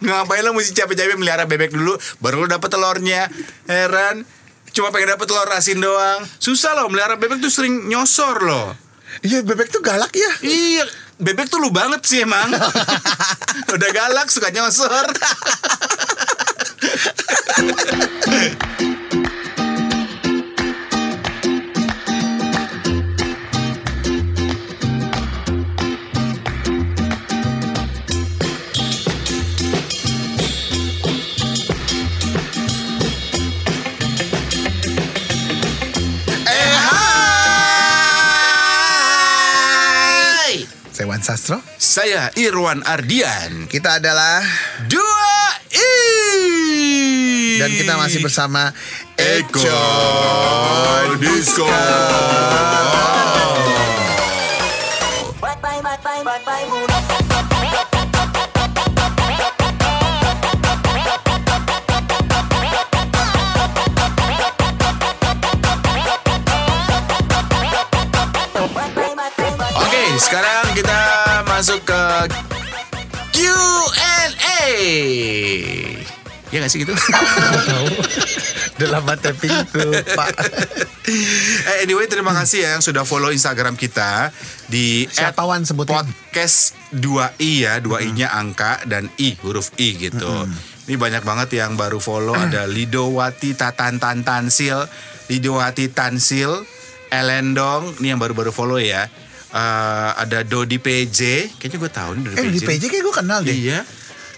Ngapain lo mesti capek-capek melihara bebek dulu baru lo dapet telurnya. Heran. Cuma pengen dapet telur asin doang. Susah loh melihara bebek tuh sering nyosor loh. Iya bebek tuh galak ya. Iya, bebek tuh lu banget sih emang. Udah galak suka nyosor. Sastro. Saya Irwan Ardian. Kita adalah Dua I. dan kita masih bersama Eko Disco. Oke, sekarang kita masuk ke Q&A. Ya nggak sih gitu? Udah lama tapping lupa. Eh, anyway, terima kasih ya yang sudah follow Instagram kita di Siapa, Wan, sebutin? podcast 2i ya, 2i-nya angka dan i huruf i gitu. Ini banyak banget yang baru follow ada Lidowati Tatan Tan Tansil, Lidowati Tansil, Elendong, ini yang baru-baru follow ya. Eh, ada Dodi PJ, kayaknya gue tahu nih Dodi Eh PJ. di PJ kayak gue kenal deh. Iya.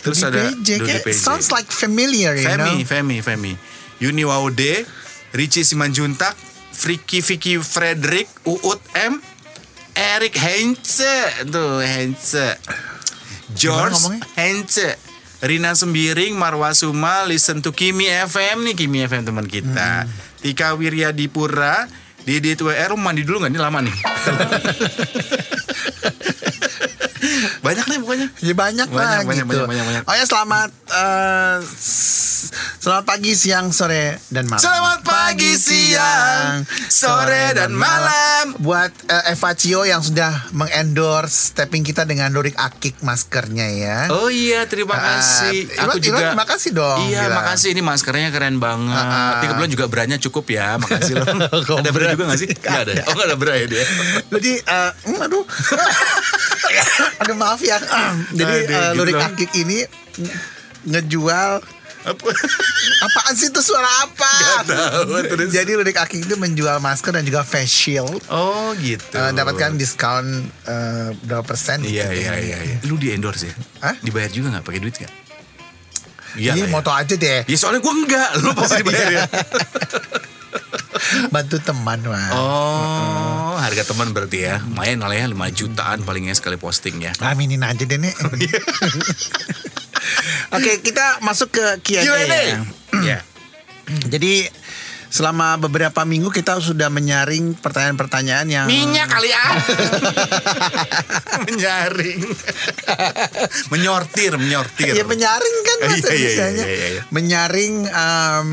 Terus Di ada PJ Dodi PJ. sounds like familiar you Femi, know. Femi, Femi. Yuni Waude, Richie Simanjuntak, Friki Vicky Frederick, Uut M, Eric Heinze, tuh Heinze. George? Heinze. Rina Sembiring, Marwa Suma, listen to Kimi FM nih, Kimi FM teman kita. Hmm. Tika Wiryadipura, Didit WR, mandi dulu nggak? Ini lama nih. Banyak nih pokoknya. Ya banyak, lah Banyak, banyak, gitu. banyak, banyak, banyak. Oh ya selamat eh, s- selamat pagi, siang, sore dan malam. Selamat pagi, siang, sore, dan malam. Buat eh, Eva Cio yang sudah mengendorse tapping kita dengan Dorik Akik maskernya ya. Oh iya, terima Ah, kasih. Aku juga. Terima kasih dong, Iya, bilang. makasih. Ini maskernya keren banget. Tiga bulan juga beranya cukup ya. Makasih loh. Ada bra juga gak sih? Gak ada. Oh gak ada bra ya dia. Jadi eh, hmm, aduh. aduh maaf ya. Jadi Aduh, eh, gitu Lurik loh. Akik ini nge- ngejual Apa? apaan sih itu suara apa? Nggak tahu, terus. Jadi Lurik Akik itu menjual masker dan juga face shield. Oh gitu. Eh, dapatkan diskon eh, berapa persen? Iya gitu iya iya. iya. Lu di endorse ya? Hah? Dibayar juga gak pakai duit gak? Iya, lah ya. moto aja deh. Ya soalnya gue enggak. Lu pasti dibayar ya. Bantu teman, Wah. Oh, harga teman berarti ya. Lumayan lah ya 5 jutaan palingnya sekali posting ya. Aminin aja deh, Nek. Oke, kita masuk ke Q&A. Q&A. ya. Ya. Jadi selama beberapa minggu kita sudah menyaring pertanyaan-pertanyaan yang Minyak kali ya. Menyaring. menyortir, menyortir. Ya menyaring kan Iya, bahasa iya, iya, iya, iya. Menyaring um,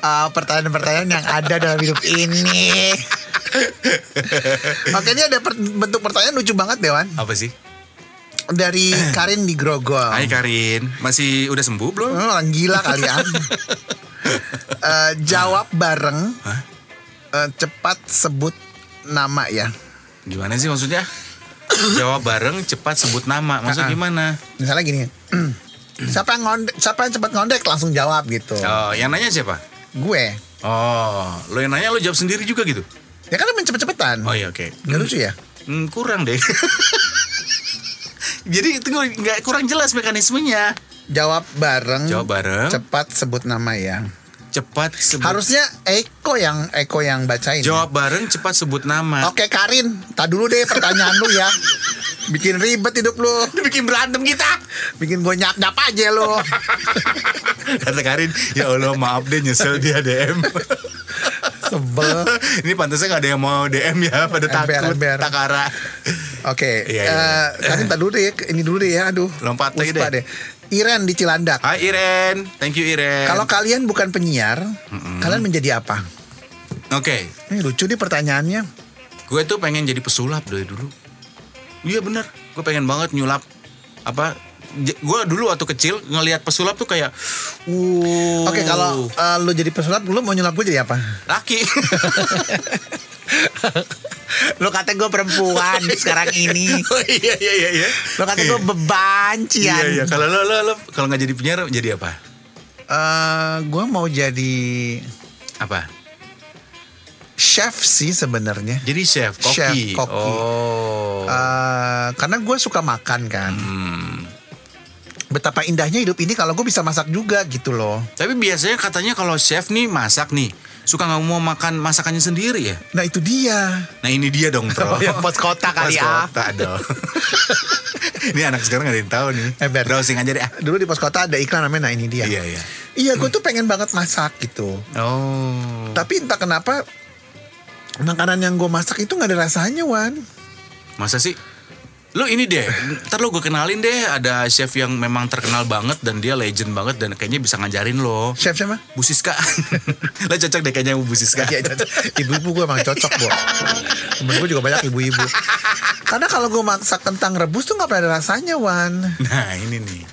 uh, pertanyaan-pertanyaan yang ada dalam hidup ini. Makanya ada per- bentuk pertanyaan lucu banget Dewan Apa sih? Dari Karin di Grogol. Hai Karin, masih udah sembuh belum? Oh, orang gila kalian. Eh, jawab bareng. Hah? Eh, cepat sebut nama ya. Gimana sih maksudnya? Jawab bareng, cepat sebut nama. Maksud Ah, ah. gimana? Misalnya gini. siapa yang ngondek, siapa yang cepat ngondek langsung jawab gitu. Oh, yang nanya siapa? Gue. Oh, lo yang nanya lo jawab sendiri juga gitu? Ya kan main cepet-cepetan. Oh iya oke. Nggak lucu ya? Hmm, kurang deh. Jadi itu nggak kurang jelas mekanismenya. Jawab bareng. Jawab bareng. Cepat sebut nama ya. Cepat sebut. Harusnya Eko yang Eko yang bacain. ya. Jawab bareng, cepat sebut nama. Oke Karin, tak dulu deh pertanyaan lu ya. Bikin ribet hidup lu. Bikin berantem kita. Bikin gue nyap-nyap aja lu. Kata Karin, ya Allah maaf deh nyesel dia DM. Sebel. Ini pantasnya gak ada yang mau DM ya pada Ember, takut ember. takara. Oke, Iya, iya, eh, Karin tak dulu deh, ini dulu deh ya, aduh. Lompat lagi Puspa deh. Iren di Cilandak. Hai Iren, thank you Iren. Kalau kalian bukan penyiar, kalian menjadi apa? Oke, Ini lucu nih pertanyaannya. gue tuh pengen jadi pesulap dari dulu. Iya bener, gue pengen banget nyulap apa gue dulu waktu kecil ngelihat pesulap tuh kayak, uh. Oke, kalau uh, lu jadi pesulap, lu mau nyulap gue jadi apa? laki. lu kata gue perempuan sekarang ini. oh iya iya iya. iya. Lu kata gue beban, Iya Cian. iya. Kalau lo lo lo kalau nggak jadi penyiar jadi apa? Eh, gue mau jadi Apa? chef sih sebenarnya. Jadi chef, koki. Chef, koki. Oh. Eh, karena gue suka makan kan. Hmm. Betapa indahnya hidup ini kalau gue bisa masak juga gitu loh. Tapi biasanya katanya kalau chef nih masak nih suka nggak mau makan masakannya sendiri ya. Nah itu dia. Nah ini dia dong bro. Oh, yang pos kota kali Pos ya. kota dong. ini anak sekarang gak ada yang tahu nih. Eh. Browsing aja deh. ah. Dulu di pos kota ada iklan namanya Nah ini dia. Iya iya. Iya gue tuh pengen banget masak gitu. Oh. Tapi entah kenapa makanan yang gue masak itu nggak ada rasanya Wan. Masa sih? Lo ini deh, ntar lo gue kenalin deh ada chef yang memang terkenal banget dan dia legend banget dan kayaknya bisa ngajarin lo. Chef siapa? Bu Siska. lo cocok deh kayaknya Bu Siska. Iya. Ibu-ibu gue emang cocok, Bo. Temen gue juga banyak ibu-ibu. Karena kalau gue masak kentang rebus tuh nggak pernah ada rasanya, Wan. Nah ini nih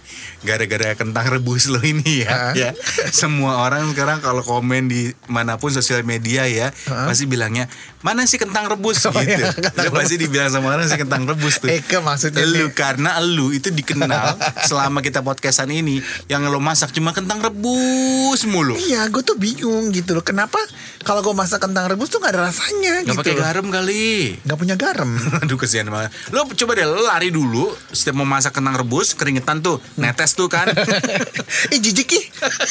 gara-gara kentang rebus lo ini ya, ya semua orang sekarang kalau komen di mana pun sosial media ya Hah? pasti bilangnya mana sih kentang rebus Oh, gitu. iya, kentang Udah pasti dibilang sama orang sih kentang rebus tuh. Eke maksudnya Lu karena lu itu dikenal selama kita podcastan ini yang lo masak cuma kentang rebus mulu. Iya, gue tuh bingung gitu loh. Kenapa kalau gue masak kentang rebus tuh nggak ada rasanya Gak gitu pakai loh. garam kali. Gak punya garam. Aduh kesian banget. Lo coba deh lo lari dulu setiap mau masak kentang rebus keringetan tuh netes tuh kan. Ih jijik ih.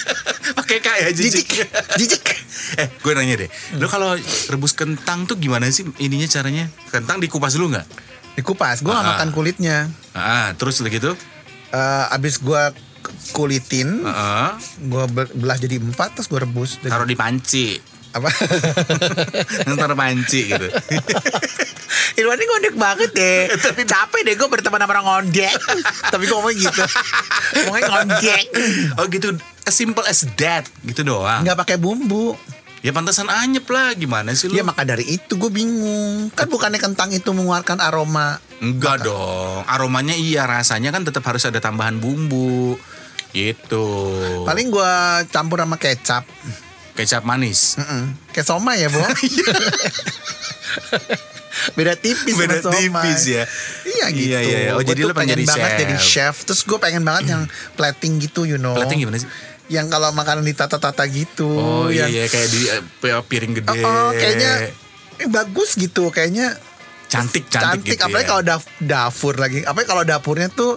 Pakai kayak Jijik. jijik. Jijik. eh, gue nanya deh. Lo kalau rebus kentang tuh gimana sih ininya caranya? Kentang dikupas dulu nggak? Dikupas, gue gak Ah. makan kulitnya. Ah, terus udah gitu? Eh abis gue kulitin, Heeh. gue belah jadi empat terus gue rebus. Taruh di panci. apa? taruh panci gitu. Irwan ini ngondek banget deh. Tapi capek deh gue berteman sama orang ngondek. Tapi gue ngomong gitu. Ngomongnya ngondek. Oh gitu, as simple as that. Gitu doang. Nggak pakai bumbu. Ya pantasan anyep lah, gimana sih lu? Ya maka dari itu gue bingung. Kan bukannya kentang itu mengeluarkan aroma. Enggak dong, aromanya iya, rasanya kan tetap harus ada tambahan bumbu. Gitu. Paling gue campur sama kecap. Kecap manis. Mm-mm. Kayak somai ya, Bo Beda tipis Beda sama somai. tipis ya. Iya gitu Iya, iya, iya. Oh, jadi lu pengen pengen banget chef. jadi chef Terus gue pengen banget yang plating gitu you know Plating gimana sih? Yang kalau makanan ditata-tata gitu Oh iya yang, iya kayak di eh, piring gede. Oh, kayaknya eh, bagus gitu kayaknya cantik cantik, cantik, gitu apalagi ya. kalau daf- dapur lagi apalagi kalau dapurnya tuh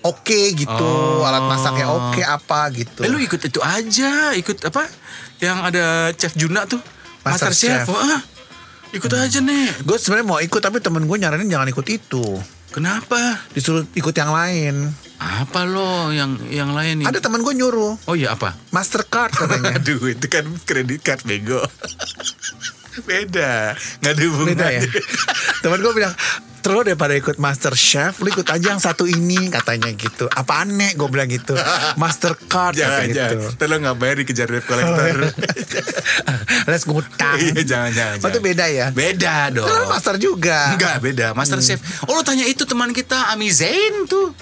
oke gitu Oh. alat masaknya oke apa gitu Eh, lu ikut itu aja, ikut apa? Yang ada Chef Juna tuh, Master Master, Chef. Chef. Wah, ikut aja nih. gue sebenarnya mau ikut tapi temen gue nyaranin jangan ikut itu Kenapa? disuruh ikut yang lain Apa lo yang yang lain nih? ada temen gue nyuruh Oh iya apa? Mastercard katanya Aduh itu kan kredit card bego. Beda, nggak ada hubungannya. beda ya? Temen gue bilang terus daripada ikut Master Chef lu ikut aja yang satu ini. Katanya gitu. Apa aneh gue bilang gitu. Mastercard Jangan, katanya jangan. gitu Terus nggak bayar dikejar debt collector. les ngutang Iya, jangan, jangan. Oh, itu jangan. beda ya? Beda dong. Lu master juga. Enggak beda. Master Chef. Oh lu tanya itu teman kita Ami Zain tuh.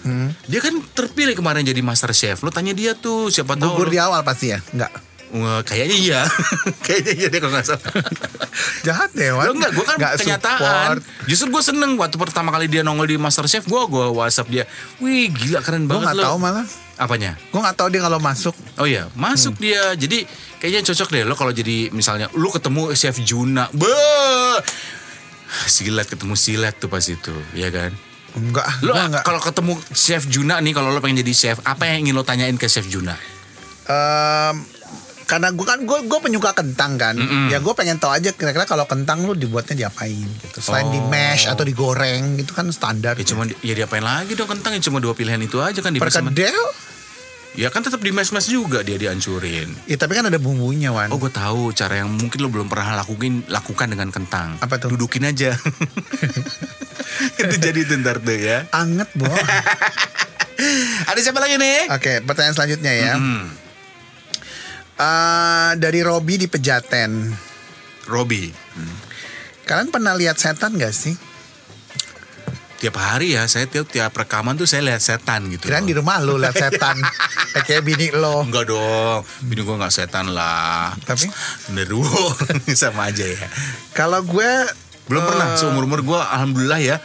Dia kan terpilih kemarin jadi Master Chef. Lu tanya dia tuh Siapa tahu gugur di awal pasti ya? Enggak Wah, Kayaknya iya Kayaknya iya deh kalau nggak salah jahat deh Wan. Lo enggak, gue kan Nggak kenyataan support. Justru gue seneng Waktu pertama kali dia nongol di Master Chef Gue gue whatsapp dia Wih gila keren gue banget nggak lo tahu malah Apanya? gue nggak tahu dia kalau masuk Oh iya, masuk Hmm. dia. Jadi kayaknya cocok deh lo kalau jadi misalnya lu ketemu Chef Juna. Be Silat ketemu silat tuh pas itu, ya kan? enggak Lo gua enggak kalau ketemu Chef Juna nih kalau lo pengen jadi chef, apa yang ingin lo tanyain ke Chef Juna? Em, karena gue kan gue gue penyuka kentang kan Mm-mm. ya gue pengen tahu aja kira-kira kalau kentang lu dibuatnya diapain gitu selain di Oh. mash atau digoreng itu kan standar Ya cuma ya diapain lagi dong kentang ya cuma dua pilihan itu aja kan di perkedel Ya kan tetap di mes-mes juga dia dihancurin. ya tapi kan ada bumbunya wan Oh gue tahu cara yang mungkin lo belum pernah lakuin lakukan dengan kentang. Apa tuh? Dudukin aja. itu jadi itu ntar tuh ya. anget bo Ada siapa lagi nih? oke pertanyaan selanjutnya ya Hmm, Eh, dari Robi di Pejaten Robi. kalian pernah lihat setan gak sih tiap hari ya saya tiap tiap rekaman tuh saya lihat setan gitu. Kirain loh. di rumah lu lihat setan. Eh, Kayak bini lo. Enggak dong, bini gue nggak setan lah. Tapi? bener sama aja ya. Kalau gue Belum eh, pernah seumur umur gue, alhamdulillah ya.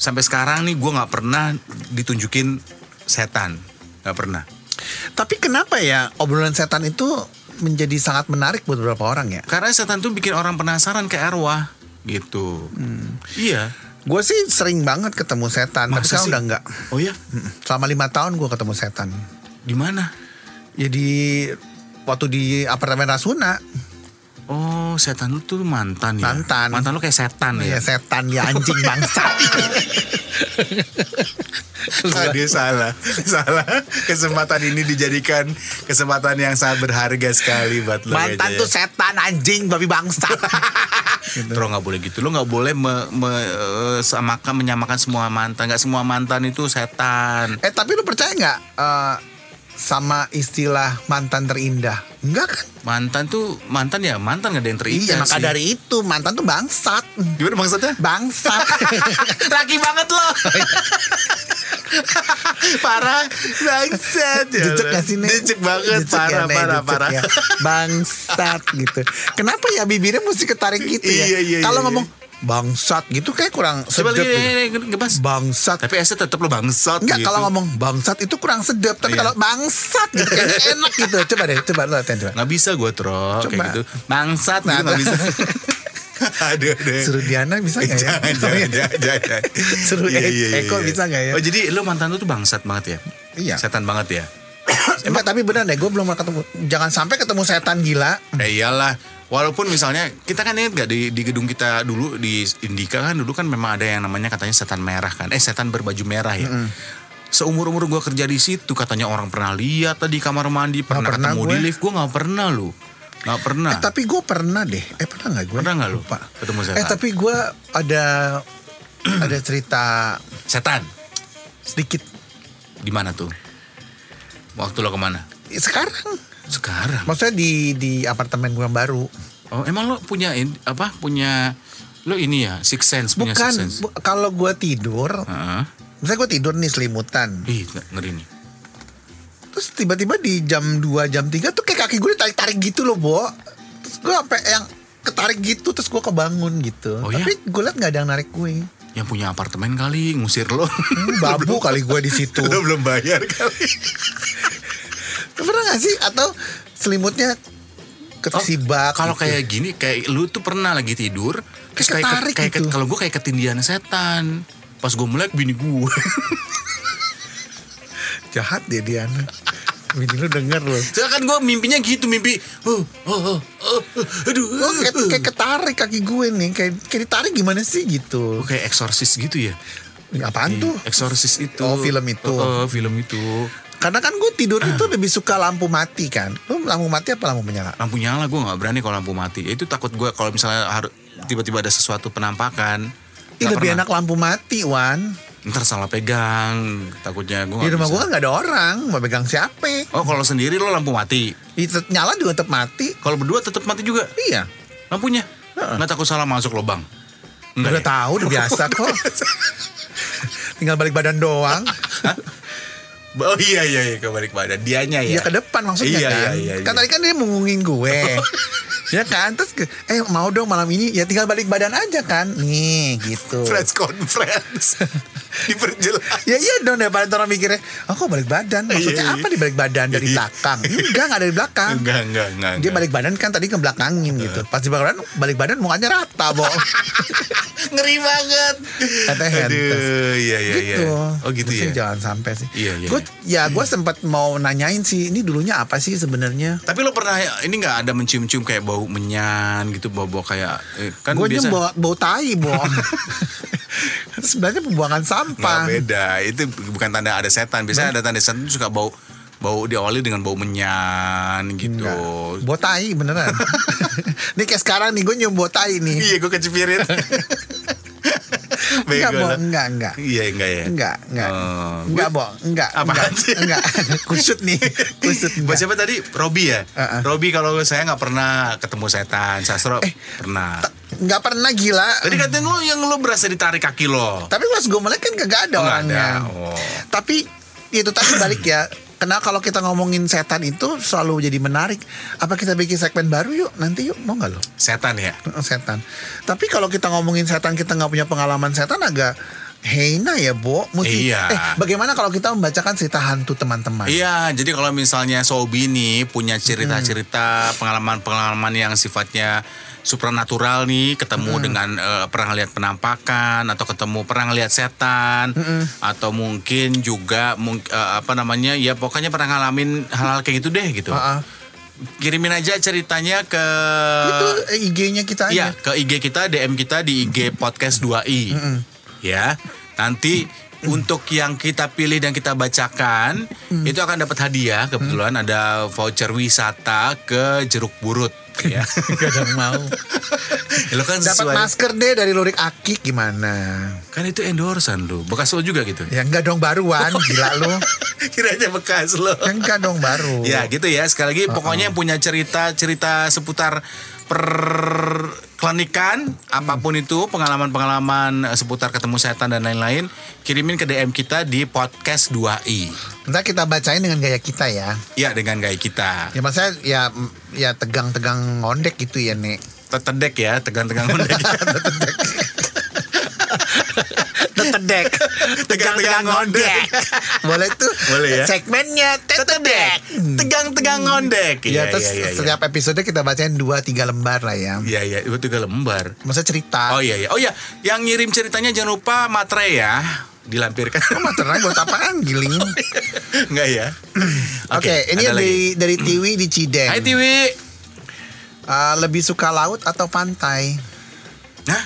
Sampai sekarang nih gue nggak pernah ditunjukin setan, nggak pernah. Tapi kenapa ya obrolan setan itu menjadi sangat menarik buat beberapa orang ya? Karena setan tuh bikin orang penasaran kayak arwah gitu. Hmm. Iya. Gue sih sering banget ketemu setan, tapi Masa sekarang sih? udah enggak. Oh ya? Mm-mm. Selama lima tahun gue ketemu setan. Di mana? Jadi waktu di apartemen Rasuna, Oh, setan lu tuh mantan ya? Mantan. Mantan lu kayak setan ya? ya setan ya anjing bangsa. Dia salah, salah. Kesempatan ini dijadikan kesempatan yang sangat berharga sekali buat lo. Mantan kayaknya tuh ya. setan anjing babi bangsa. Terus nggak boleh gitu. Lo nggak boleh me, me- eh, samakan menyamakan semua mantan. Nggak semua mantan itu setan. eh tapi lu percaya nggak eh, sama istilah mantan terindah? Enggak kan? Mantan tuh mantan ya mantan nggak ada yang terindah Iya maka sih. dari itu mantan tuh bangsat. Gimana maksudnya? Bangsat. Laki banget lo. parah bangsat ya. Jejek gak sih? Jejek banget Jejek ya, parah parah jejek parah. ya. Bangsat gitu. Kenapa ya bibirnya mesti ketarik gitu ya? Iya, iya, Kalau iya, ngomong bangsat gitu kayak kurang Coba sedap. lagi gitu. ngebas. Bangsat. Tapi esnya tetap lo bangsat Enggak gitu. kalau ngomong bangsat itu kurang sedap Tapi Iya. kalau bangsat gitu kayak enak gitu Coba deh coba lo latihan coba nggak bisa gue tro Coba. kayak gitu bangsat Nah, gitu nggak bisa aduh aduh Suruh Diana bisa gak ya? jangan jangan jangan jangan Suruh Iya, E- iya, iya, Eko iya. bisa gak ya? oh jadi lo mantan lu tuh bangsat banget ya Iya. setan banget ya Enggak tapi benar deh gue belum pernah ketemu Jangan sampai ketemu setan gila eh iyalah walaupun misalnya kita kan ingat gak di, di gedung kita dulu di Indika kan dulu kan memang ada yang namanya katanya setan merah kan. Eh setan berbaju merah ya. Seumur umur gue kerja di situ katanya orang pernah lihat tadi kamar mandi pernah, pernah ketemu gue. di lift. Gue nggak pernah lu. Nggak pernah. Eh tapi gue pernah deh. Eh pernah gak gue? Pernah nggak lu Lupa. ketemu setan? Eh tapi gue ada Ada cerita setan? sedikit. Di mana tuh? Waktu lo ke mana? Sekarang sekarang Maksudnya di di apartemen gue yang baru Oh, emang lo punya apa? Punya lo ini ya, six sense punya Bukan six sense. bu- Kalau gue tidur Heeh. Misalnya gue tidur nih selimutan Ih, nggak- ngeri nih. Terus tiba-tiba di jam 2 jam 3 tuh kayak kaki gue ditarik-tarik gitu loh Bo Terus gue sampai yang ketarik gitu Terus gue kebangun gitu Oh, iya? Tapi gue liat gak ada yang narik gue Yang punya apartemen kali ngusir lo. Hmm, Babu kali gue di situ lo belum bayar kali. Pernah gak sih? Atau selimutnya kesibak Kalau gitu. kayak gini, kayak lu tuh pernah lagi tidur, terus Kayak kayak ketarik kayak gitu. kalau gue kayak ketindihan setan. Pas gue melek bini gue. Jahat deh Diana Bini lu denger loh Soalnya kan gue mimpinya gitu, mimpi. Oh, oh, oh, oh, aduh. Oh, kayak, kayak ketarik kaki gue nih kayak, kayak ditarik gimana sih gitu Oh, kayak eksorsis gitu ya. Apaan tuh? Eksorsis itu. Oh, film itu. Oh, oh, film itu. Karena kan gue tidur itu lebih suka lampu mati kan. Lu lampu mati apa lampu menyala? lampu nyala gue nggak berani kalau lampu mati. Itu takut gue kalau misalnya harus tiba-tiba ada sesuatu penampakan. Ih, lebih pernah. enak lampu mati Wan. Ntar salah pegang takutnya gue Di rumah gue kan gak ada orang Mau pegang siapa? Oh kalau sendiri lo lampu mati? Itu nyala juga tetap mati. Kalau berdua tetap mati juga? Iya. Lampunya? Nggak takut salah masuk lubang? Udah ya? tahu udah biasa kok. Tinggal balik badan doang oh iya iya iya. Kebalik badan. Dianya ya? Iya ke depan maksudnya Iya, kan. iya, iya, Kan iya. tadi kan dia mengungin gue Ya kan? Terus ke- Eh mau dong malam ini Ya tinggal balik badan aja kan? Nih gitu. Press conference. Diperjelas. Ya iya dong daripada orang mikirnya Oh kok balik badan? Maksudnya Iya, iya. apa di balik badan? Dari Iya. belakang. Enggak gak dari belakang. Enggak enggak enggak Dia enggak. balik badan kan tadi ngebelakangin gitu. Pas di balik badan Balik badan mukanya rata Bo. Ngeri banget. Katanya hentes. iya iya iya gitu. oh gitu Mesti ya? Jangan sampai sih. Iya, iya, Gue Ya gue sempat mau nanyain sih Ini dulunya apa sih sebenarnya? Tapi lo pernah ini nggak ada mencium-cium kayak bau menyan gitu, bau-bau kayak eh, kan Gue biasa bau, bau tai Bo Sebenarnya pembuangan nggak sampah beda. Itu bukan tanda ada setan. Biasanya ada tanda setan itu suka bau bau diawali dengan bau menyan gitu. Enggak. Bau tai beneran Ini kayak sekarang nih Gue nyium bau tai nih Iya, gue kecipirin. Enggak Bego Bo lah. Enggak enggak Iya, enggak ya. Enggak, enggak. Oh, enggak, Bo. Enggak. Apaan enggak? Enggak. Kusut nih. Kusut Buat enggak. siapa tadi? Robi ya? Uh-uh. Robi kalau saya nggak pernah ketemu setan. Sastro Eh, pernah. Nggak pernah gila. Tadi katanya lu yang lu berasa ditarik kaki lo. Tapi pas gue melek kan kagak ada Oh, orangnya. ada. Oh. Tapi itu tadi balik ya. Karena kalau kita ngomongin setan itu selalu jadi menarik. Apa kita bikin segmen baru yuk? Nanti yuk mau nggak lo? Setan ya. Setan. Tapi kalau kita ngomongin setan kita nggak punya pengalaman setan agak hina ya, Bo. Mesti, Iya. Eh, bagaimana kalau kita membacakan cerita hantu teman-teman? Iya, jadi kalau misalnya Sobi nih punya cerita-cerita pengalaman-pengalaman yang sifatnya supranatural nih, ketemu dengan eh, pernah lihat penampakan atau ketemu pernah lihat setan atau mungkin juga mung- eh, apa namanya ya pokoknya pernah ngalamin hal-hal kayak gitu deh gitu. Ah, ah. Kirimin aja ceritanya ke itu eh, IG-nya kita Iya, aja. ke IG kita, DM kita di IG podcast 2i. Ya. Nanti untuk yang kita pilih dan kita bacakan itu akan dapat hadiah kebetulan ada voucher wisata ke Jeruk Burut ya. Kadang mau. Ya, lo kan Dapat sesuai masker deh dari Lurik Akik gimana? kan itu endorsan lu. Bekas lo juga gitu. Ya enggak dong baruan, gila lu. Kiranya bekas lo. Ya enggak dong baru. Ya gitu ya sekali lagi pokoknya yang punya cerita-cerita seputar perklinikan apa pun itu pengalaman-pengalaman eh, seputar ketemu setan dan lain-lain kirimin ke DM kita di podcast 2i Ntar kita bacain dengan gaya kita ya. ya dengan gaya kita Ya maksudnya ya ya tegang-tegang ngondek gitu ya, Nek. tetedek ya tegang-tegang ngondek Tetedek. Tegang-tegang ngondek. Boleh tuh. Boleh ya. Segmennya tetedek. tegang-tegang ngondek Ya, Iya, terus iya, iya, iya. setiap episode kita bacain 2 3 lembar lah ya. Iya iya itu tiga lembar Maksudnya cerita. oh iya iya oh iya yang ngirim ceritanya jangan lupa materai ya dilampirkan Oh, materai buat apaan giling? Enggak ya Oke, ini ada lagi. dari dari Tiwi di Cideng. Hai Tiwi Ah, lebih suka laut atau pantai? Hah?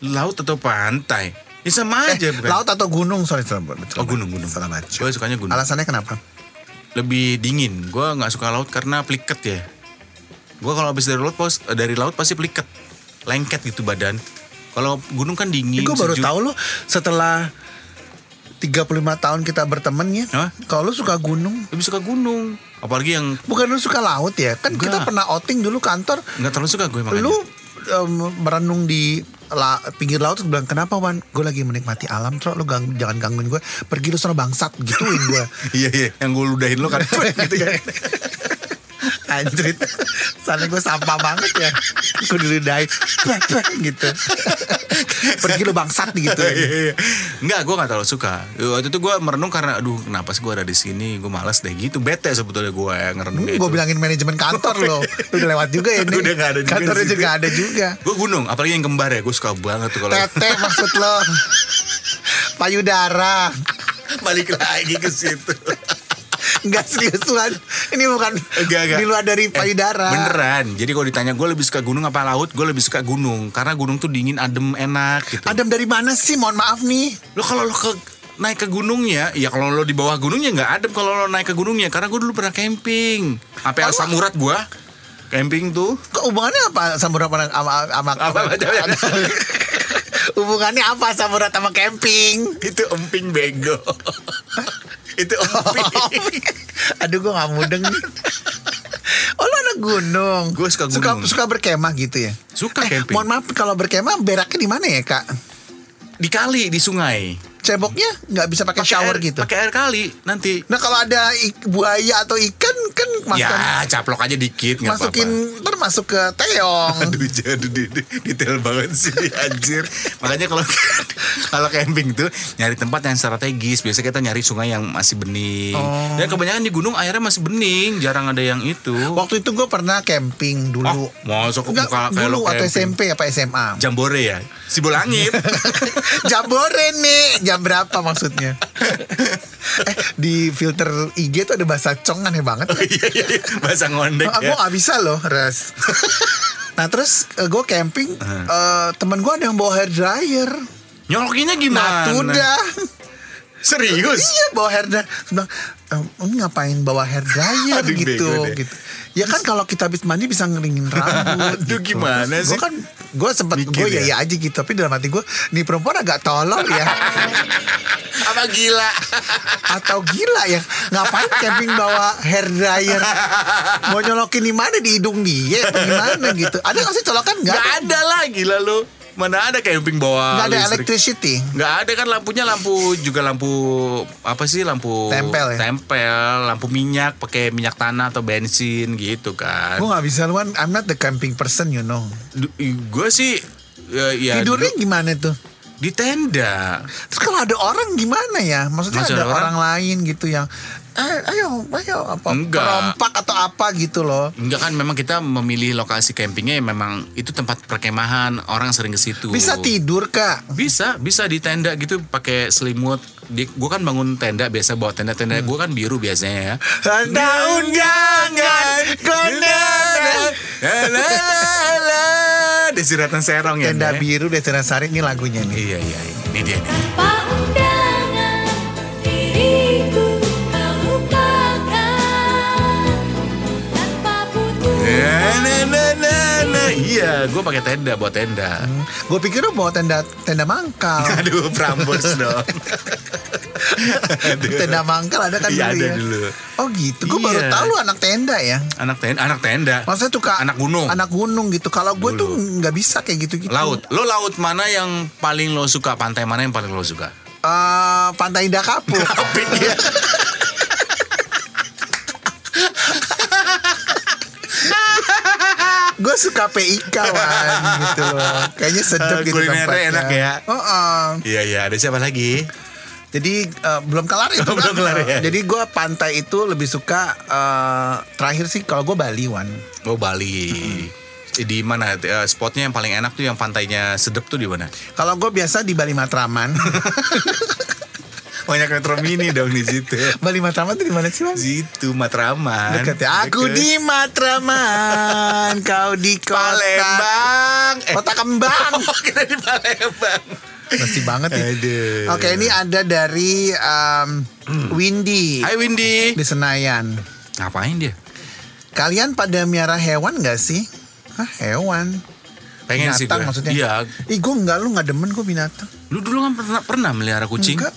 Laut atau pantai? Ya sama Eh, aja bukan? laut atau gunung? Sorry, betul. Oh gunung gunung. Salah baca. Gue sukanya gunung. Alasannya kenapa? Lebih dingin. Gue nggak suka laut karena pliket ya. Gue kalau habis dari laut pos dari laut pasti pliket, lengket gitu badan. Kalau gunung kan dingin. gue baru tahu lo setelah 35 tahun kita berteman ya. Hah? Kalau lu suka gunung, Lebih suka gunung. Apalagi yang bukan lu suka laut ya? Kan kita Enggak. pernah outing dulu kantor. nggak terlalu suka gue makanya. Lu em, merenung di la- pinggir laut terus bilang kenapa Wan? Gue lagi menikmati alam, terus lu gang- jangan gangguin gue. Pergi lu sana bangsat gituin gue. Iya iya. Yang gue ludahin lo kan. gitu ya. Anjrit. Sana gue sampah banget ya. Gue diludahin. Gitu. Pergi lu bangsat gitu. Iya, iya. Enggak, gue gak terlalu suka. Waktu itu gue merenung karena, aduh, kenapa sih gue ada di sini? Gue malas deh. Gitu. Bete sebetulnya gue yang ngerenung Gue Hmm, bilangin manajemen kantor lo Udah lewat juga ya nih Udah nggak ada juga Kantornya juga ada juga. Gue gunung, apalagi yang kembar ya. Gue suka banget tuh kalau Tete maksud lo. Payudara. Balik lagi ke situ. Enggak seriusan Ini bukan Enggak, enggak. Di luar dari Eh, payudara beneran. Jadi kalau ditanya gue lebih suka gunung apa laut, gue lebih suka gunung. Karena gunung tuh dingin, adem, enak gitu. Adam dari mana sih Mohon maaf nih Lo kalau lo ke naik ke gunungnya, ya kalau lo di bawah gunungnya nggak adem kalau lo naik ke gunungnya. Karena gue dulu pernah camping. Oh, asam urat gue. Camping tuh. Kok hubungannya apa sama sama sama, sama Apa, apa, apa? Hubungannya apa sama urat sama camping? Itu emping bego. itu emping. Aduh gue gak mudeng nih. Oh lu anak gunung. Gua suka Suka, gunung. suka berkemah gitu ya. Suka Eh, camping. mohon maaf kalau berkemah beraknya di mana ya kak? Di kali, di sungai. Ceboknya nggak bisa pakai shower air, gitu. Pakai air kali nanti. Nah kalau ada buaya atau ikan Ya, caplok aja dikit masukin apa-apa. ntar masuk ke teong. Aduh, jadi di- di- detail banget sih anjir. Makanya kalau kalau camping tuh nyari tempat yang strategis. Biasa kita nyari sungai yang masih bening. Oh. Dan kebanyakan di gunung airnya masih bening, jarang ada yang itu. Waktu itu gue pernah camping dulu. Oh, masuk muka kayak lo dulu atau camping. SMP apa SMA? Jambore ya. Sibulangit. Jambore nih Jam berapa maksudnya Eh di filter IG tuh ada bahasa cong aneh banget Iya iya iya. Bahasa ngondek Aku ya. gak bisa loh Res Nah terus gue camping eh, Temen gue ada yang bawa hair dryer Nyolokinnya Nah gimana? udah Serius? Iya bawa hair dryer. Bilang, "Em, ini ngapain bawa hair dryer Aduh, gitu? gitu. Ya kan kalau kita habis mandi bisa ngeringin rambut Aduh, gimana gue sih? kan gue sempat Mikir gue ya ya? ya aja gitu. Tapi dalam hati gue nih perempuan agak tolol ya. Apa gila? atau gila ya? Ngapain camping bawa hair dryer? Mau nyolokin di mana? Di hidung dia? Gimana gitu? Ada nggak sih colokan? Nggak Gak ada lah gila lu. Mana ada camping bawa nggak ada listrik. electricity Nggak ada kan lampunya lampu juga lampu apa sih lampu Tempel ya? tempel lampu minyak pakai minyak tanah atau bensin gitu kan. gue nggak bisa luan I'm not the camping person you know Gue sih ya, ya tidurnya dulu gimana tuh di tenda. Terus kalau ada orang gimana ya? Maksudnya Maksudnya ada orang? orang, lain gitu yang eh, ayo ayo apa Enggak. perompak atau apa gitu loh. Enggak kan memang kita memilih lokasi campingnya ya memang itu tempat perkemahan orang sering ke situ. Bisa tidur kak. Bisa, bisa di tenda gitu pakai selimut. Di, gue kan bangun tenda biasa bawa tenda-tenda. Gue kan biru biasanya ya. Ada undangan kondangan. La, la, la, la. Desi Ratna Serong ya. Tenda Nek? biru Destina Sari ini lagunya nih. Iya, iya, iya. Ini dia nih. Iya, gue pakai tenda buat tenda. Gue pikir lu bawa tenda tenda mangkal. Aduh, Prambors dong. Aduh. tenda mangkal ada kan Iya, dulu ada ya. dulu. Oh gitu. Gue baru Iya. tahu lu anak tenda ya. Anak tenda, anak tenda. Maksudnya tuh kak Anak gunung. Anak gunung gitu. Kalau gue tuh nggak bisa kayak gitu gitu. Laut. Lo laut mana yang paling lo suka? Pantai mana yang paling lo suka? Eh, Pantai Indah Kapuk. Kapik ya. Gue suka PIK wan gitu loh kayaknya sedap Eh, gitu kulinernya tempatnya. enak ya. Oh, oh. Iya iya. Ada siapa lagi? jadi eh, belum kelar itu Belum kan kelar ya. jadi gue pantai itu lebih suka eh, terakhir sih kalau gue Bali wan Oh Bali. Di mana spotnya yang paling enak tuh yang pantainya sedep tuh di mana? kalau gue biasa di Bali Matraman Banyak metro mini dong di situ. Bali Matraman itu di mana sih wan Situ Matraman. Deket ya. Aku Deket. di Matraman, kau di kota Palembang. Eh, Kota Kembang. oh, kita di Palembang. Masih banget ya. Aduh. Oke, ini ada dari um, Windy Hai Windy. di Senayan. Ngapain dia? Kalian pada miara hewan gak sih? Hah, hewan? Pengen sih binatang gue. maksudnya? Iya. Ih, gue enggak, lu gak demen gue binatang. Lu dulu kan pernah pernah melihara kucing? Enggak.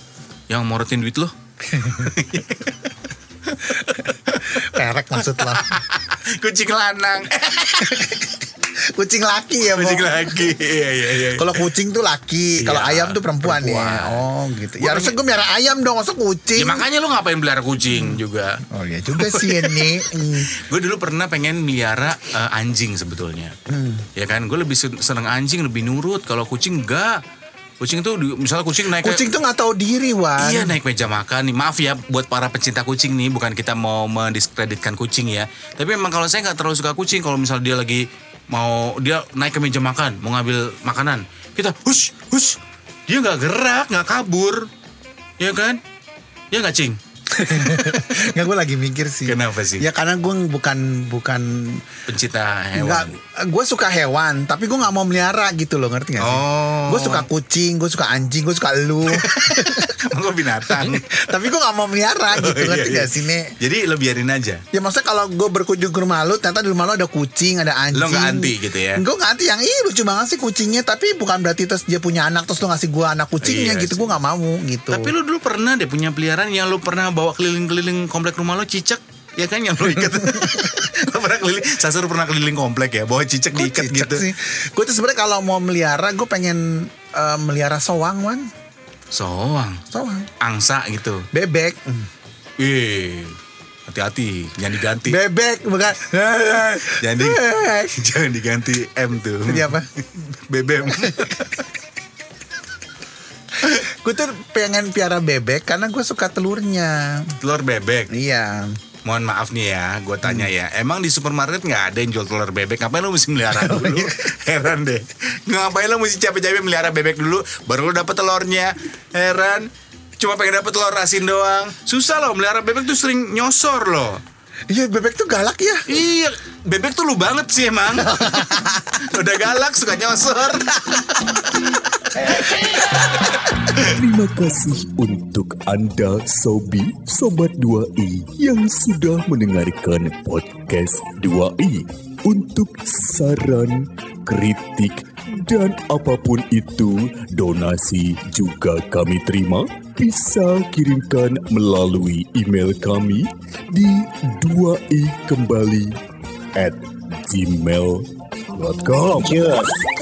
Yang morotin duit lo? Perek maksud lo. kucing lanang. kucing laki ya, kucing lagi. Iya iya iya. Kalau kucing tuh laki, kalau Iya, ayam tuh perempuan, ya. perempuan. Oh, gitu. Gua ya harusnya gue miara ayam dong, masa kucing. Ya makanya lu ngapain melihara kucing juga? Oh iya juga sih ini. Hmm. Gue dulu pernah pengen melihara eh, anjing sebetulnya. Hmm. Ya kan, gue lebih sen- seneng anjing, lebih nurut. Kalau kucing enggak. Kucing tuh misalnya kucing naik ke- Kucing tuh nggak tahu diri, Wan. Iya naik meja makan nih. Maaf ya buat para pencinta kucing nih, bukan kita mau mendiskreditkan kucing ya. Tapi memang kalau saya nggak terlalu suka kucing, kalau misalnya dia lagi mau dia naik ke meja makan, mau ngambil makanan, kita hush hush, dia nggak gerak, nggak kabur, ya kan? Ya nggak cing. Nggak gue lagi mikir sih. Kenapa sih? Ya karena gue bukan bukan Pencinta Enggak, hewan. gue suka hewan, tapi gue nggak mau melihara gitu loh, ngerti gak sih? Oh. Gue suka kucing, gue suka anjing, gue suka lu. Gue binatang. tapi gue nggak mau melihara gitu, Oh, iya, ngerti iya. gak sih, Nek? Jadi lo biarin aja. Ya maksudnya kalau gue berkunjung ke rumah lu, ternyata di rumah lu ada kucing, ada anjing. Lo nggak anti gitu ya? Gue nggak anti yang ih lucu banget sih kucingnya, tapi bukan berarti terus dia punya anak terus lu ngasih gue anak kucingnya Iya gitu, gue nggak mau gitu. Tapi lu dulu pernah deh punya peliharaan yang lu pernah bawa keliling-keliling komplek rumah lo cicak ya kan yang lo ikat lo pernah keliling sasur pernah keliling komplek ya bawa cicak diikat cicak gitu sih. Gue tuh sebenarnya kalau mau melihara, gue pengen eh, melihara soang, wan. soang Soang. angsa gitu Bebek. eh hati-hati jangan diganti Bebek bukan. jangan di- Bebek. jangan diganti M tuh Jadi apa? bebem Gue tuh pengen piara bebek karena gue suka telurnya. telur bebek? Iya. mohon maaf nih ya gue tanya ya. Emang di supermarket nggak ada yang jual telur bebek? Ngapain lo mesti melihara dulu? heran deh. Ngapain lo mesti capek-capek melihara bebek dulu baru lo dapet telurnya? Heran. Cuma pengen dapet telur asin doang. Susah loh melihara bebek tuh sering nyosor loh Iya bebek tuh galak ya. iya bebek tuh lu banget sih emang udah galak suka nyosor Terima kasih untuk Anda Sobi Sobat 2i yang sudah mendengarkan podcast 2i. Untuk saran, kritik, dan apa pun itu, donasi juga kami terima. Bisa kirimkan melalui email kami di 2i kembali at gmail.com. Cheers.